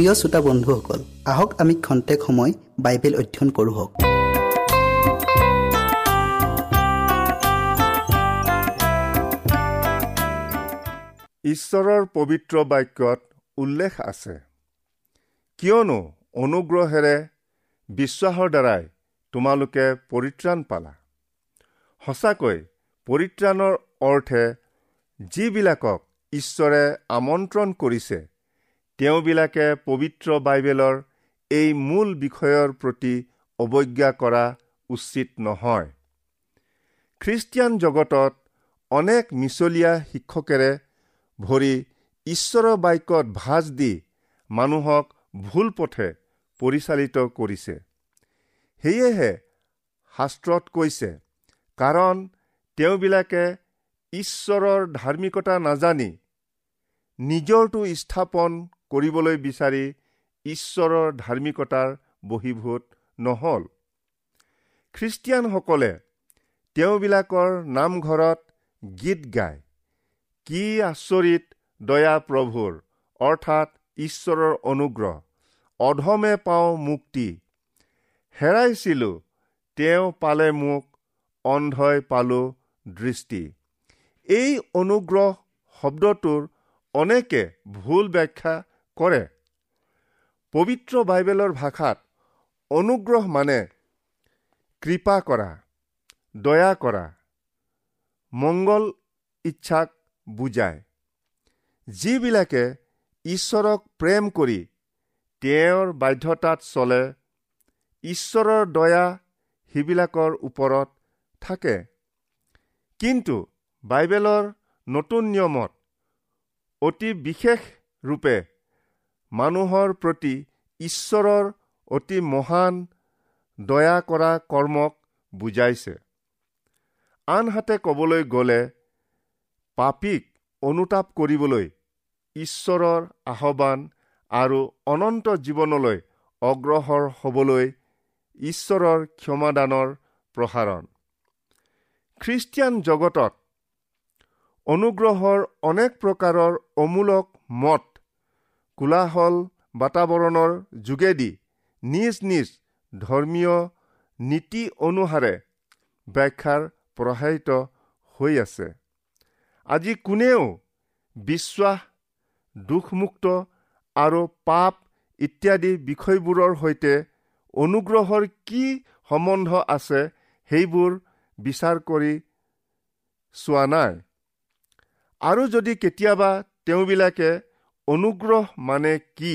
প্ৰিয় শ্ৰোতা বন্ধুসকল আহক আমি খন্তেক সময় বাইবেল অধ্যয়ন কৰোঁ ঈশ্বৰৰ পবিত্ৰ বাক্যত উল্লেখ আছে কিয়নো অনুগ্ৰহেৰে বিশ্বাসৰ দ্বাৰাই তোমালোকে পৰিত্ৰাণ পালা। সঁচাকৈ পৰিত্ৰাণৰ অৰ্থে যিবিলাকক ঈশ্বৰে আমন্ত্ৰণ কৰিছে তেওঁবিলাকে পবিত্ৰ বাইবেলৰ এই মূল বিষয়ৰ প্ৰতি অৱজ্ঞা কৰা উচিত নহয়। খ্ৰীষ্টিয়ান জগতত অনেক মিছলীয়া শিক্ষকেৰে ভৰি ঈশ্বৰৰ বাক্যত ভাজ দি মানুহক ভুল পথে পৰিচালিত কৰিছে। সেয়েহে শাস্ত্ৰত কৈছে কাৰণ তেওঁবিলাকে ঈশ্বৰৰ ধাৰ্মিকতা নাজানি নিজৰটো স্থাপন কৰিবলৈ বিচাৰি ঈশ্বৰৰ ধাৰ্মিকতাৰ বহীভূত নহল। খ্ৰীষ্টিয়ানসকলে তেওঁবিলাকৰ নামঘৰত গীত গায়। কি আচৰিত দয়া প্ৰভুৰ অৰ্থাৎ ঈশ্বৰৰ অনুগ্ৰহ অধমে পাওঁ মুক্তি। হেৰাইছিলো তেওঁ পালে মোক অন্ধই পালো দৃষ্টি। এই অনুগ্ৰহ শব্দটোৰ অনেকে ভুল ব্যাখ্যা কৰে। পবিত্ৰ বাইবেলৰ ভাষাত অনুগ্ৰহ মানে কৃপা কৰা দয়া কৰা মংগল ইচ্ছাক বুজায়। যিবিলাকে ঈশ্বৰক প্ৰেম কৰি তেওঁৰ বাধ্যতাত চলে ঈশ্বৰৰ দয়া সিবিলাকৰ ওপৰত থাকে। কিন্তু বাইবেলৰ নতুন নিয়মত অতি বিশেষ ৰূপে মানুহৰ প্ৰতি ঈশ্বৰৰ অতি মহান দয়া কৰা কৰ্মক বুজাইছে। আনহাতে ক'বলৈ গ'লে পাপীক অনুতাপ কৰিবলৈ ঈশ্বৰৰ আহ্বান আৰু অনন্ত জীৱনলৈ অগ্ৰসৰ হবলৈ ঈশ্বৰৰ ক্ষমাদানৰ প্ৰসাৰণ। খ্ৰীষ্টিয়ান জগতত অনুগ্ৰহৰ অনেক প্ৰকাৰৰ অমূলক মত কোলাহল বাতাৱৰণৰ যোগেদি নিজ নিজ ধৰ্মীয় নীতি অনুসাৰে ব্যাখ্যাৰ প্ৰসাৰিত হৈ আছে। আজি কোনেও বিশ্বাস দুখমুক্ত আৰু পাপ ইত্যাদি বিষয়বোৰৰ সৈতে অনুগ্ৰহৰ কি সম্বন্ধ আছে সেইবোৰ বিচাৰ কৰি চোৱা নাই। আৰু যদি কেতিয়াবা তেওঁবিলাকে অনুগ্ৰহ মানে কি?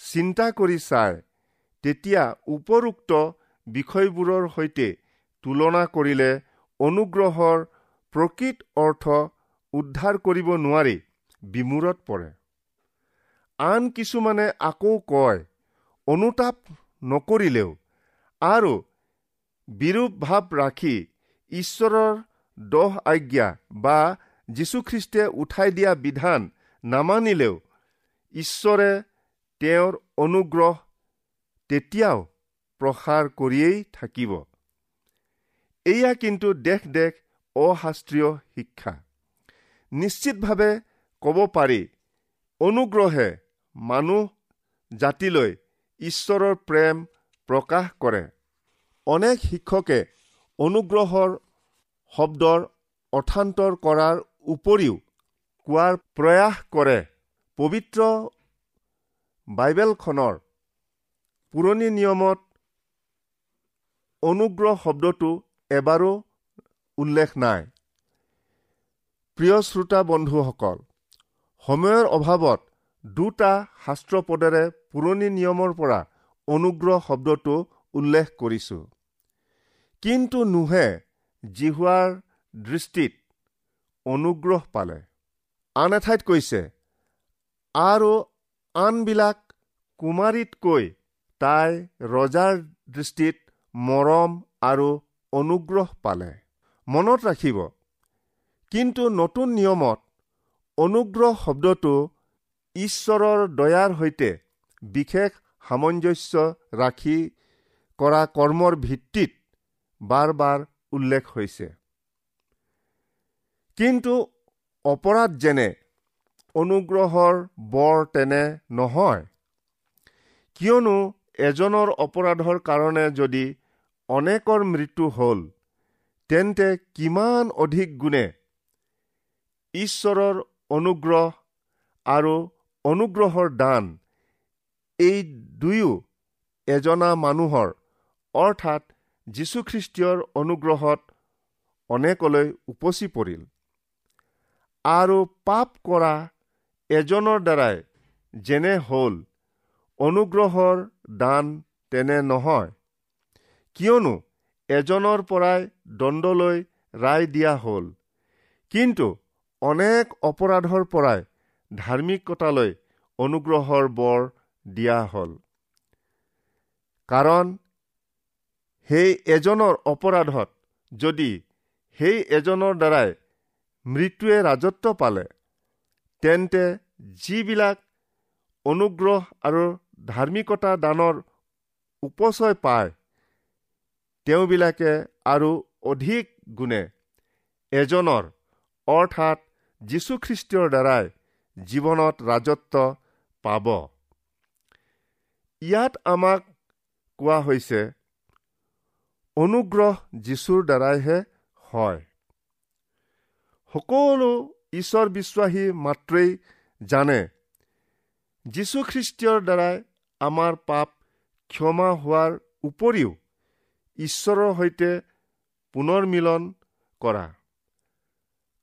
চিন্তা কৰি চায় তেতিয়া উপৰোক্ত বিষয়বোৰৰ সৈতে তুলনা কৰিলে অনুগ্ৰহৰ প্ৰকৃত অৰ্থ উদ্ধাৰ কৰিব নোৱাৰি বিমূৰত পৰে। আন কিছুমানে আকৌ কয় অনুতাপ নকৰিলেও আৰু বিৰূপ ভাৱ ৰাখি ঈশ্বৰৰ দহ আজ্ঞা বা যীশুখ্ৰীষ্টে উঠাই দিয়া বিধান নামানিলেও ঈশ্বৰে তেওঁৰ অনুগ্ৰহ তেতিয়াও প্ৰসাৰ কৰিয়েই থাকিব। এয়া কিন্তু দেশ দেশ অশাস্ত্ৰীয় শিক্ষা। নিশ্চিতভাৱে ক'ব পাৰি অনুগ্ৰহে মানুহ জাতিলৈ ঈশ্বৰৰ প্ৰেম প্ৰকাশ কৰে। অনেক শিক্ষকে অনুগ্ৰহৰ শব্দৰ অৰ্থান্তৰ কৰাৰ উপৰিও কোৱাৰ প্ৰয়াস কৰে। পবিত্ৰ বাইবেলখনৰ পুৰণি নিয়মত অনুগ্ৰহ শব্দটো এবাৰো উল্লেখ নাই। প্ৰিয় শ্ৰোতা বন্ধুসকল সময়ৰ অভাৱত দুটা শাস্ত্ৰ পদেৰে পুৰণি নিয়মৰ পৰা অনুগ্ৰহ শব্দটো উল্লেখ কৰিছো। কিন্তু নোহে জিহুৱাৰ দৃষ্টিত অনুগ্ৰহ পালে। আন এঠাইত কৈছে আৰু আনবিলাক কুমাৰীতকৈ তাই ৰজাৰ দৃষ্টিত মৰম আৰু অনুগ্ৰহ পালে। মনত ৰাখিব কিন্তু নতুন নিয়মত অনুগ্ৰহ শব্দটো ঈশ্বৰৰ দয়াৰ সৈতে বিশেষ সামঞ্জস্য ৰাখি কৰা কৰ্মৰ ভিত্তিত বাৰ বাৰ উল্লেখ হৈছে। কিন্তু অপৰাধ যেনে অনুগ্ৰহৰ বৰ তেনে নহয়। কিয়নো এজনৰ অপৰাধৰ কাৰণে যদি অনেকৰ মৃত্যু হ'ল তেন্তে কিমান অধিক গুণে? ঈশ্বৰৰ অনুগ্ৰহ আৰু অনুগ্ৰহৰ দান এই দুয়ো এজনা মানুহৰ অৰ্থাৎ যীশুখ্ৰীষ্টীয়ৰ অনুগ্ৰহত অনেকলৈ উপচি পৰিল। আৰু পাপ কৰা এজনৰ দ্বাৰাই যেনে হ'ল অনুগ্ৰহৰ দান তেনে নহয়। কিয়নো এজনৰ পৰাই দণ্ডলৈ ৰায় দিয়া হ'ল। কিন্তু অনেক অপৰাধৰ পৰাই ধাৰ্মিকতালৈ অনুগ্ৰহৰ বৰ দিয়া হ'ল। কাৰণ সেই এজনৰ অপৰাধত যদি সেই এজনৰ দ্বাৰাই মৃত্যুৱে ৰাজত্ব পালে তেন্তে যিবিলাক অনুগ্ৰহ আৰু ধাৰ্মিকতা দানৰ উপচয় পায় তেওঁবিলাকে আৰু অধিক গুণে এজনৰ অৰ্থাৎ যীশুখ্ৰীষ্টৰ দ্বাৰাই জীৱনত ৰাজত্ব পাব। ইয়াত আমাক কোৱা হৈছে অনুগ্ৰহ যীশুৰ দ্বাৰাইহে হয়। সকলো ঈশ্বৰ বিশ্বাসী মাত্ৰেই জানে। যীশুখ্ৰীষ্টীয়ৰ দ্বাৰাই আমাৰ পাপ ক্ষমা হোৱাৰ উপৰিও ঈশ্বৰৰ সৈতে পুনৰ মিলন কৰা।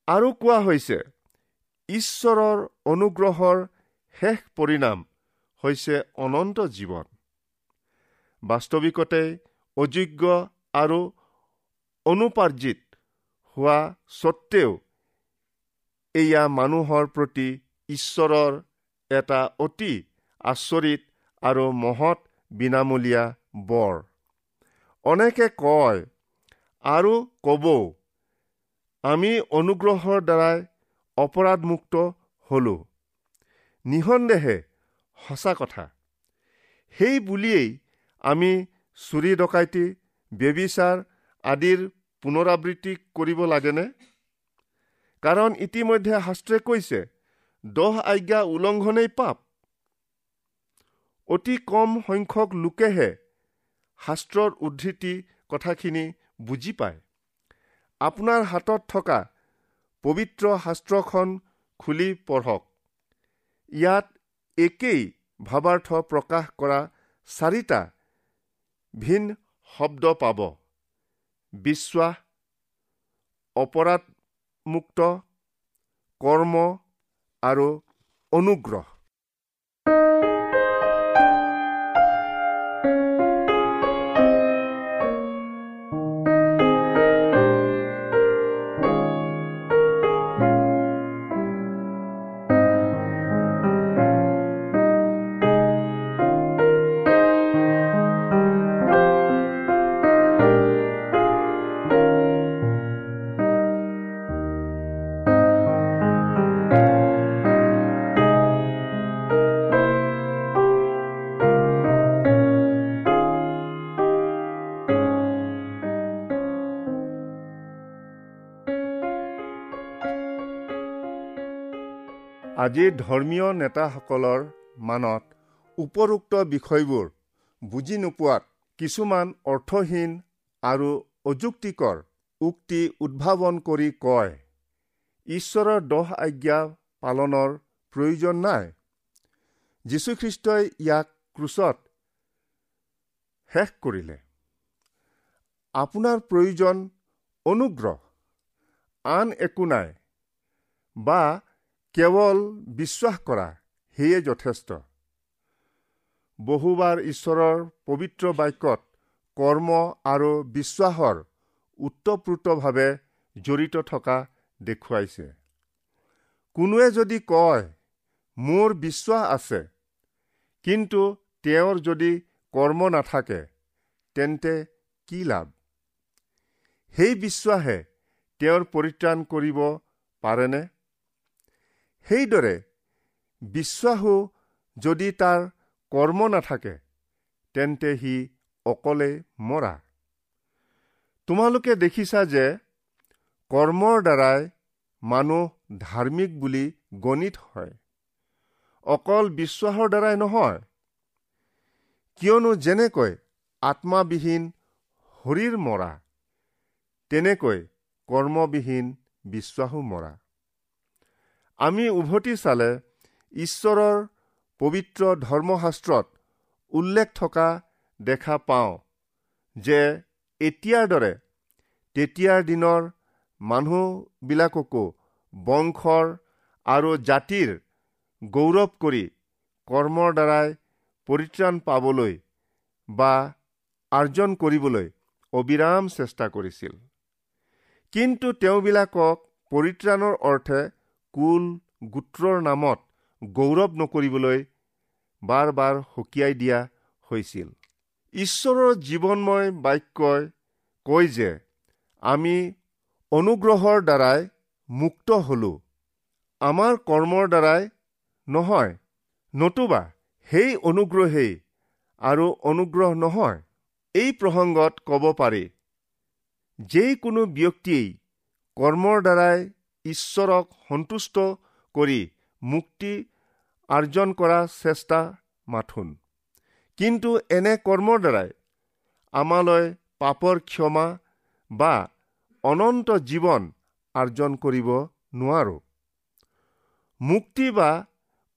আৰু কোৱা হৈছে ঈশ্বৰৰ অনুগ্ৰহৰ শেষ পৰিণাম হৈছে অনন্ত জীৱন। বাস্তৱিকতে অযোগ্য আৰু অনুপাৰ্জিত হোৱা স্বত্তেও এয়া মানুহৰ প্ৰতি ঈশ্বৰৰ এটা অতি আচৰিত আৰু মহৎ বিনামূলীয়া বৰ। অনেকে কয় আৰু কবও আমি অনুগ্ৰহৰ দ্বাৰাই অপৰাধমুক্ত হলো। নিসন্দেহে সঁচা কথা। সেই বুলিয়েই আমি চুৰি ডকাইতি ব্যবিচাৰ আদিৰ পুনৰাবৃত্তি কৰিব লাগেনে? কাৰণ ইতিমধ্যে শাস্ত্ৰে কৈছে দহ আজ্ঞা উলংঘনেই পাপ। অতি কম সংখ্যক লোকেহে শাস্ত্ৰৰ উদ্ধৃতি কথাখিনি বুজি পায়। আপোনাৰ হাতত থকা পবিত্ৰ শাস্ত্ৰখন খুলি পঢ়ক। ইয়াত একেই ভাৱাৰ্থ প্ৰকাশ কৰা চাৰিটা ভিন শব্দ পাব। বিশ্বাস অপৰাধমুক্ত কৰ্ম আৰু অনুগ্ৰহ। আজিৰ ধৰ্মীয় নেতাসকলৰ মানত উপৰোক্ত বিষয়বোৰ বুজি নোপোৱাত কিছুমান অৰ্থহীন আৰু অযুক্তিকৰ উক্তি উদ্ভাৱন কৰি কয় ঈশ্বৰৰ দহ আজ্ঞা পালনৰ প্ৰয়োজন নাই। যীশুখ্ৰীষ্টই ইয়াক ক্ৰুচত শেষ কৰিলে। আপোনাৰ প্ৰয়োজন অনুগ্ৰহ আন একো নাই বা কেৱল বিশ্বাস কৰা সেয়ে যথেষ্ট। বহুবাৰ ঈশ্বৰৰ পবিত্ৰ বাক্যত কৰ্ম আৰু বিশ্বাসৰ ওতঃপ্ৰোতভাৱে জড়িত থকা দেখুৱাইছে। কোনোৱে যদি কয় মোৰ বিশ্বাস আছে কিন্তু তেওঁৰ যদি কৰ্ম নাথাকে তেন্তে কি লাভ? সেই বিশ্বাসে তেওঁৰ পৰিত্ৰাণ কৰিব পাৰেনে? সেইদৰে বিশ্বাসো যদি তাৰ কৰ্ম নাথাকে তেন্তে সি অকলে মৰা। তোমালোকে দেখিছা যে কৰ্মৰ দ্বাৰাই মানুহ ধাৰ্মিক বুলি গণিত হয়। অকল বিশ্বাসৰ দ্বাৰাই নহয় কিয়নো যেনেকৈ আত্মাবিহীন শৰীৰ মৰা তেনেকৈ কৰ্মবিহীন বিশ্বাসো মৰা। আমি উভতি চালে ঈশ্বৰৰ পবিত্ৰ ধৰ্মশাস্ত্ৰত উল্লেখ থকা দেখা পাওঁ যে এতিয়াৰ দৰে তেতিয়াৰ দিনৰ মানুহবিলাককো বংশৰ আৰু জাতিৰ গৌৰৱ কৰি কৰ্মৰ দ্বাৰাই পৰিত্ৰাণ পাবলৈ বা আৰ্জন কৰিবলৈ অবিৰাম চেষ্টা কৰিছিল। কিন্তু তেওঁবিলাকক পৰিত্ৰাণৰ অৰ্থে কুল গোত্ৰৰ নামত গৌৰৱ নকৰিবলৈ বাৰ বাৰ সকীয়াই দিয়া হৈছিল? ঈশ্বৰৰ জীৱনময় বাক্যই কয় যে আমি অনুগ্ৰহৰ দ্বাৰাই মুক্ত হলো। আমাৰ কৰ্মৰ দ্বাৰাই নহয় নতুবা সেই অনুগ্ৰহেই আৰু অনুগ্ৰহ নহয়। এই প্ৰসংগত ক'ব পাৰি যিকোনো ব্যক্তিয়েই কৰ্মৰ দ্বাৰাই ঈশ্বৰক সন্তুষ্ট কৰি মুক্তি আৰ্জন কৰা চেষ্টা মাথোন। কিন্তু এনে কৰ্মৰ দ্বাৰাই আমালৈ পাপৰ ক্ষমা বা অনন্ত জীৱন আৰ্জন কৰিব নোৱাৰো। মুক্তি বা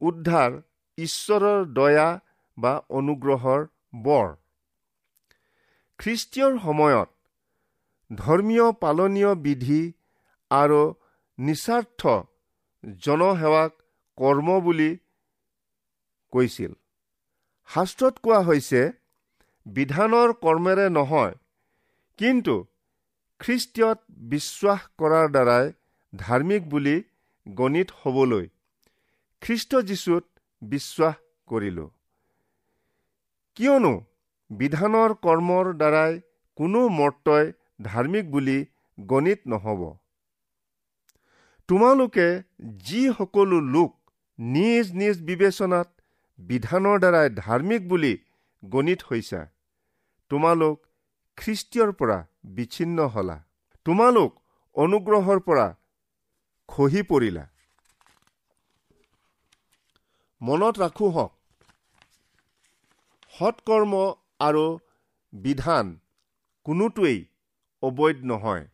উদ্ধাৰ ঈশ্বৰৰ দয়া বা অনুগ্ৰহৰ বৰ। খ্ৰীষ্টীয়ৰ সময়ত ধৰ্মীয় পালনীয় বিধি আৰু নিস্বাৰ্থ জনসেৱাক কৰ্ম বুলি কৈছিল। শাস্ত্ৰত কোৱা হৈছে বিধানৰ কৰ্মেৰে নহয় কিন্তু খ্ৰীষ্টীয়ত বিশ্বাস কৰাৰ দ্বাৰাই ধাৰ্মিক বুলি গণিত হ'বলৈ খ্ৰীষ্ট যীশুত বিশ্বাস কৰিলো। কিয়নো বিধানৰ কৰ্মৰ দ্বাৰাই কোনো মৰ্তই ধাৰ্মিক বুলি গণিত নহ'ব। তোমালোকে যি সকলো লোক নিজ নিজ বিবেচনাত বিধানৰ দ্বাৰাই ধাৰ্মিক বুলি গণিত হৈছা তোমালোক খ্ৰীষ্টীয়ৰ পৰা বিচ্ছিন্ন হলা। তোমালোক অনুগ্ৰহৰ পৰা খহি পৰিলা। মনত ৰাখো হওক সৎকৰ্ম আৰু বিধান কোনোটোৱেই অবৈধ নহয়।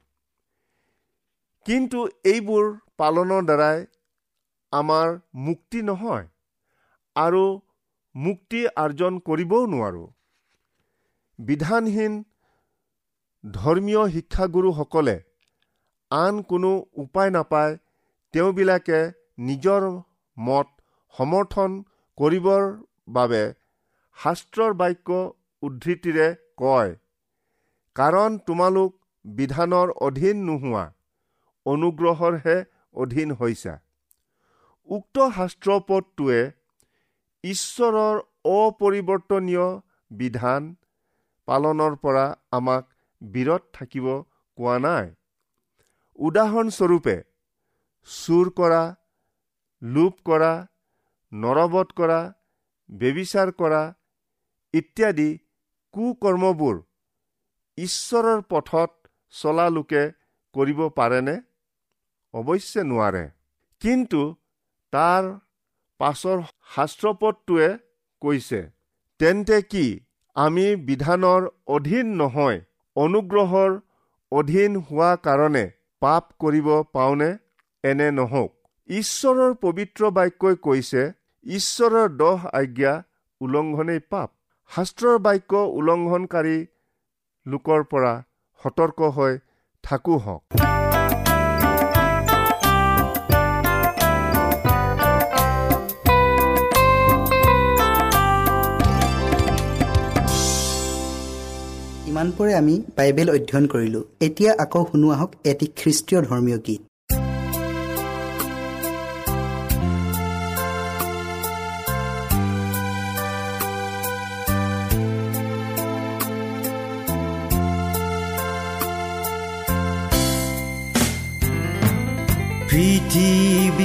কিন্তু এইবোৰ পালনৰ দ্বাৰাই আমাৰ মুক্তি নহয় আৰু মুক্তি আৰ্জন কৰিবও নোৱাৰো। বিধানহীন ধৰ্মীয় শিক্ষাগুৰুসকলে আন কোনো উপায় নাপায় তেওঁবিলাকে নিজৰ মত সমৰ্থন কৰিবৰ বাবে শাস্ত্ৰৰ বাক্য উদ্ধৃতিৰে কয় কাৰণ তোমালোক বিধানৰ অধীন নোহোৱা। অনুগ্ৰহৰহে অধীন হৈছা। উক্ত শাস্ত্ৰপদটোৱে ঈশ্বৰৰ অপৰিৱৰ্তনীয় বিধান পালনৰ পৰা আমাক বিৰত থাকিব কোৱা নাই। উদাহৰণস্বৰূপে চুৰ কৰা লোপ কৰা নৰবধ কৰা বেবিচাৰ কৰা ইত্যাদি কুকৰ্মবোৰ ঈশ্বৰৰ পথত চলা লোকে কৰিব পাৰেনে? অৱশ্যে নোৱাৰে। কিন্তু তাৰ পাছৰ শাস্ত্ৰপদটোৱে কৈছে তেন্তে কি আমি বিধানৰ অধীন নহয় অনুগ্ৰহৰ অধীন হোৱা কাৰণে পাপ কৰিব পাওনে? এনে নহওক। ঈশ্বৰৰ পবিত্ৰ বাক্যই কৈছে ঈশ্বৰৰ দহ আজ্ঞা উলংঘনেই পাপ। শাস্ত্ৰৰ বাক্য উলংঘনকাৰী লোকৰ পৰা সতৰ্ক হৈ থাকো হওক। ইমানপৰে আমি বাইবেল অধ্যয়ন কৰিলোঁ। এতিয়া আকৌ শুনো আহক এটি খ্ৰীষ্টীয় ধৰ্মীয় গীত।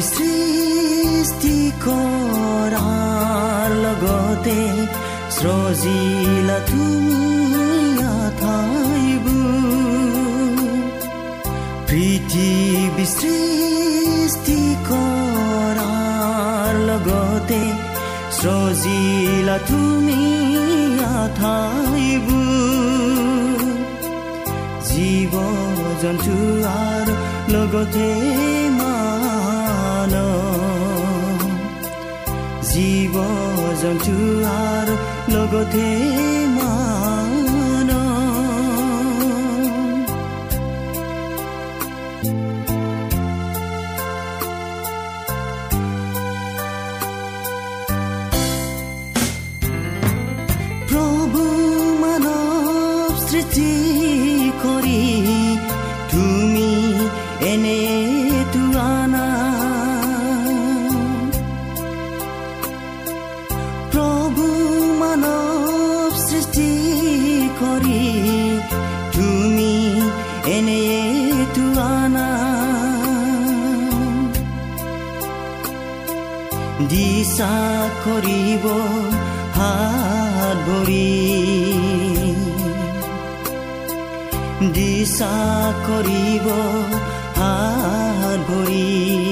সৃষ্টি কৰাৰ লগতে সৃজিলা তুমি জিলা তুমি আঠাইব জীৱ জন্তু আৰু লগতে মান জীৱ জন্তু আৰু লগতে দিশা কৰিব হাত ভৰি দিশা কৰিব হাত ভৰি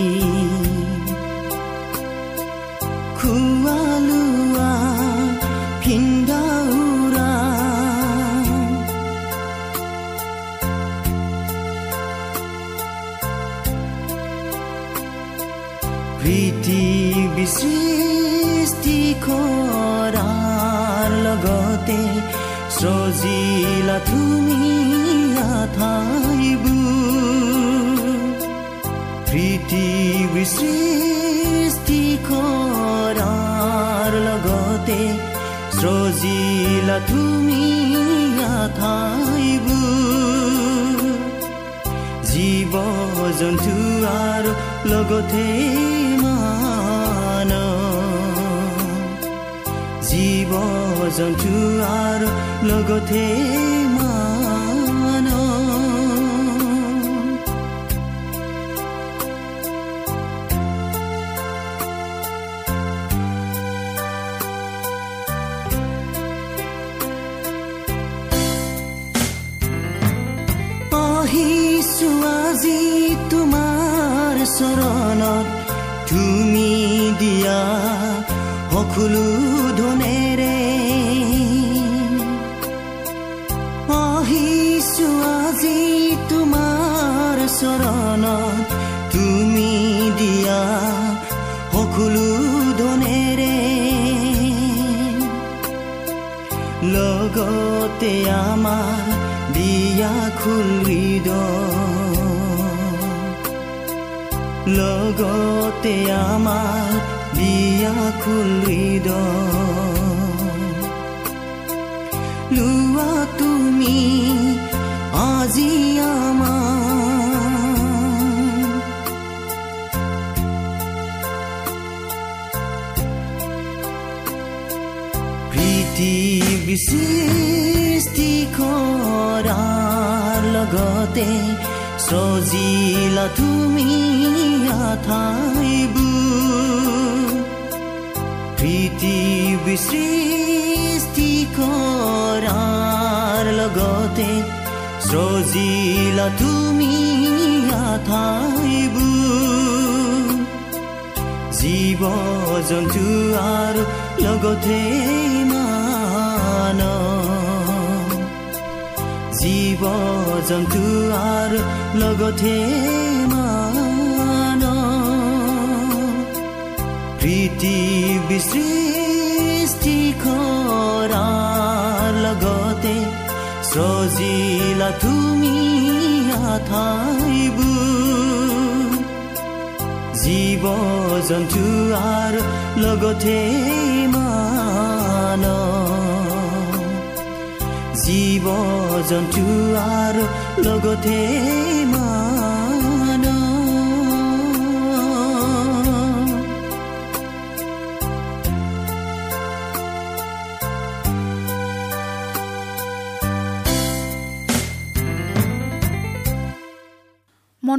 পৃথিৱী সৃষ্টি কৰাৰ লগতে সজিলা তুমি ঠাইবোৰ জীৱ জন্তু আৰু লগতে মান জীৱ জন্তু আৰু লগতে সকলো ধনেৰে। আহিছো আজি তোমাৰ চৰণত তুমি দিয়া সকলো ধনেৰে। লগতে আমাৰ দিয়া খুলিদ লগতে আমাৰ লোৱা তুমি আজি পৃথিৱী সৃষ্টি কৰাৰ লগতে সজিলা তুমি ঠাইবোৰ কৰাৰ লগতে সজিলা তুমি ঠাইবোৰ জীৱ জন্তু আৰু লগতে মান জীৱ জন্তু আৰু লগতে মান পৃথিৱী সৃষ্টি সজিলা তুমি ঠাইবোৰ জীৱ জন্তু আৰু লগতে মান জীৱ জন্তু আৰু লগতে